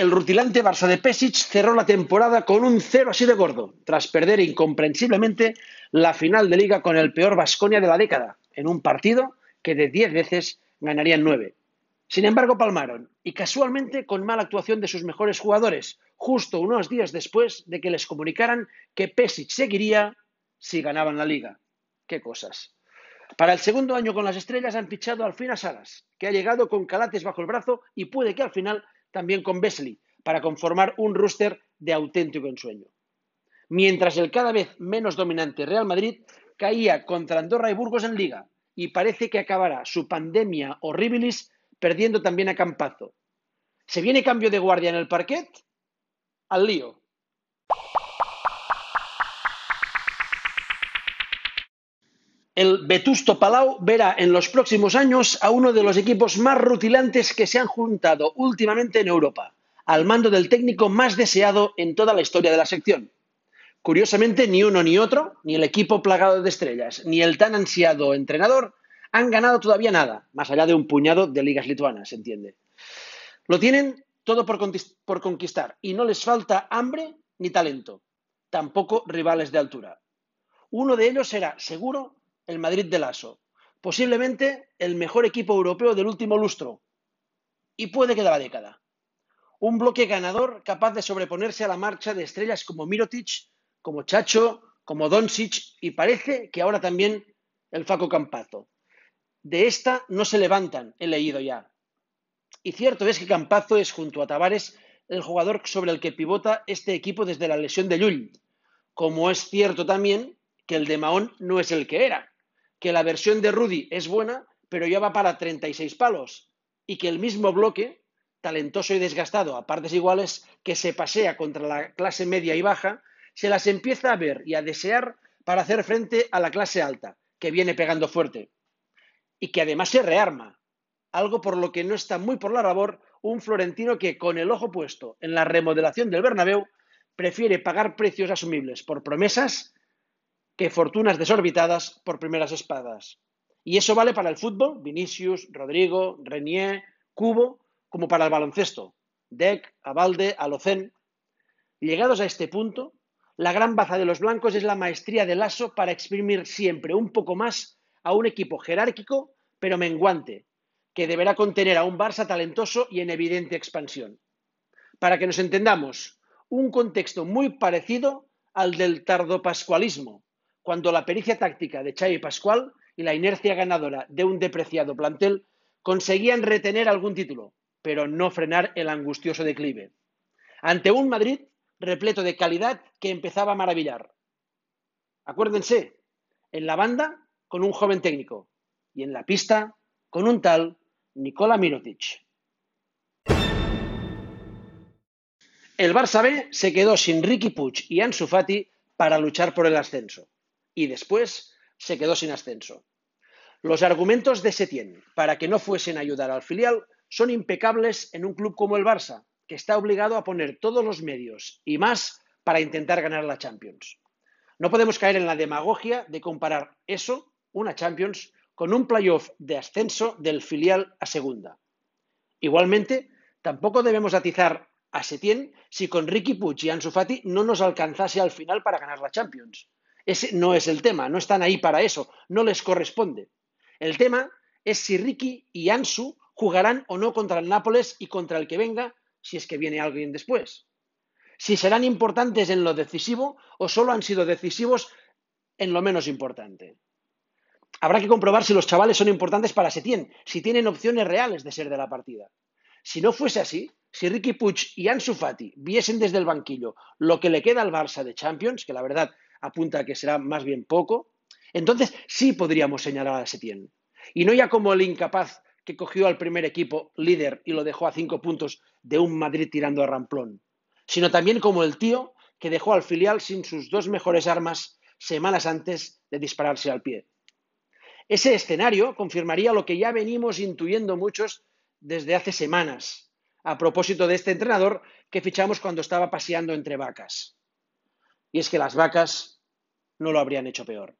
El rutilante Barça de Pesic cerró la temporada con un cero así de gordo, tras perder incomprensiblemente la final de liga con el peor Vasconia de la década, en un partido que de 10 veces ganarían 9. Sin embargo, palmaron, y casualmente con mala actuación de sus mejores jugadores, justo unos días después de que les comunicaran que Pesic seguiría si ganaban la liga. Qué cosas. Para el segundo año con las estrellas han fichado al fin a Salas, que ha llegado con calates bajo el brazo y puede que al final también con Besley, para conformar un rooster de auténtico ensueño. Mientras el cada vez menos dominante Real Madrid caía contra Andorra y Burgos en Liga y parece que acabará su pandemia horribilis perdiendo también a Campazo. ¿Se viene cambio de guardia en el parquet? Al lío. El Vetusto Palau verá en los próximos años a uno de los equipos más rutilantes que se han juntado últimamente en Europa, al mando del técnico más deseado en toda la historia de la sección. Curiosamente, ni uno ni otro, ni el equipo plagado de estrellas, ni el tan ansiado entrenador, han ganado todavía nada, más allá de un puñado de ligas lituanas, se entiende. Lo tienen todo por, por conquistar y no les falta hambre ni talento, tampoco rivales de altura. Uno de ellos será, seguro, el Madrid de Lasso, posiblemente el mejor equipo europeo del último lustro, y puede que la década. Un bloque ganador capaz de sobreponerse a la marcha de estrellas como Mirotic, como Chacho, como Doncic y parece que ahora también el Faco Campazo. De esta no se levantan, he leído ya. Y cierto es que Campazo es, junto a Tavares, el jugador sobre el que pivota este equipo desde la lesión de Llull, como es cierto también que el de Mahón no es el que era que la versión de Rudy es buena, pero ya va para 36 palos, y que el mismo bloque, talentoso y desgastado a partes iguales, que se pasea contra la clase media y baja, se las empieza a ver y a desear para hacer frente a la clase alta, que viene pegando fuerte, y que además se rearma, algo por lo que no está muy por la labor un florentino que, con el ojo puesto en la remodelación del Bernabéu, prefiere pagar precios asumibles por promesas que fortunas desorbitadas por primeras espadas. Y eso vale para el fútbol, Vinicius, Rodrigo, Renier, Cubo, como para el baloncesto, Deck, Abalde, Alocén. Llegados a este punto, la gran baza de los blancos es la maestría del aso para exprimir siempre un poco más a un equipo jerárquico pero menguante, que deberá contener a un Barça talentoso y en evidente expansión. Para que nos entendamos, un contexto muy parecido al del tardopascualismo, cuando la pericia táctica de Xavi Pascual y la inercia ganadora de un depreciado plantel conseguían retener algún título, pero no frenar el angustioso declive. Ante un Madrid repleto de calidad que empezaba a maravillar. Acuérdense, en la banda con un joven técnico y en la pista con un tal Nikola Mirotic. El Barça B se quedó sin Ricky Puig y Ansu Fati para luchar por el ascenso y después se quedó sin ascenso. Los argumentos de Setién para que no fuesen a ayudar al filial son impecables en un club como el Barça, que está obligado a poner todos los medios y más para intentar ganar la Champions. No podemos caer en la demagogia de comparar eso, una Champions, con un playoff de ascenso del filial a segunda. Igualmente, tampoco debemos atizar a Setién si con Ricky Puig y Ansu Fati no nos alcanzase al final para ganar la Champions. Ese no es el tema, no están ahí para eso, no les corresponde. El tema es si Ricky y Ansu jugarán o no contra el Nápoles y contra el que venga, si es que viene alguien después. Si serán importantes en lo decisivo o solo han sido decisivos en lo menos importante. Habrá que comprobar si los chavales son importantes para Setién, si tienen opciones reales de ser de la partida. Si no fuese así, si Ricky Puig y Ansu Fati viesen desde el banquillo lo que le queda al Barça de Champions, que la verdad apunta a que será más bien poco, entonces sí podríamos señalar a Setién. Y no ya como el incapaz que cogió al primer equipo líder y lo dejó a cinco puntos de un Madrid tirando a ramplón, sino también como el tío que dejó al filial sin sus dos mejores armas semanas antes de dispararse al pie. Ese escenario confirmaría lo que ya venimos intuyendo muchos desde hace semanas, a propósito de este entrenador que fichamos cuando estaba paseando entre vacas. Y es que las vacas no lo habrían hecho peor.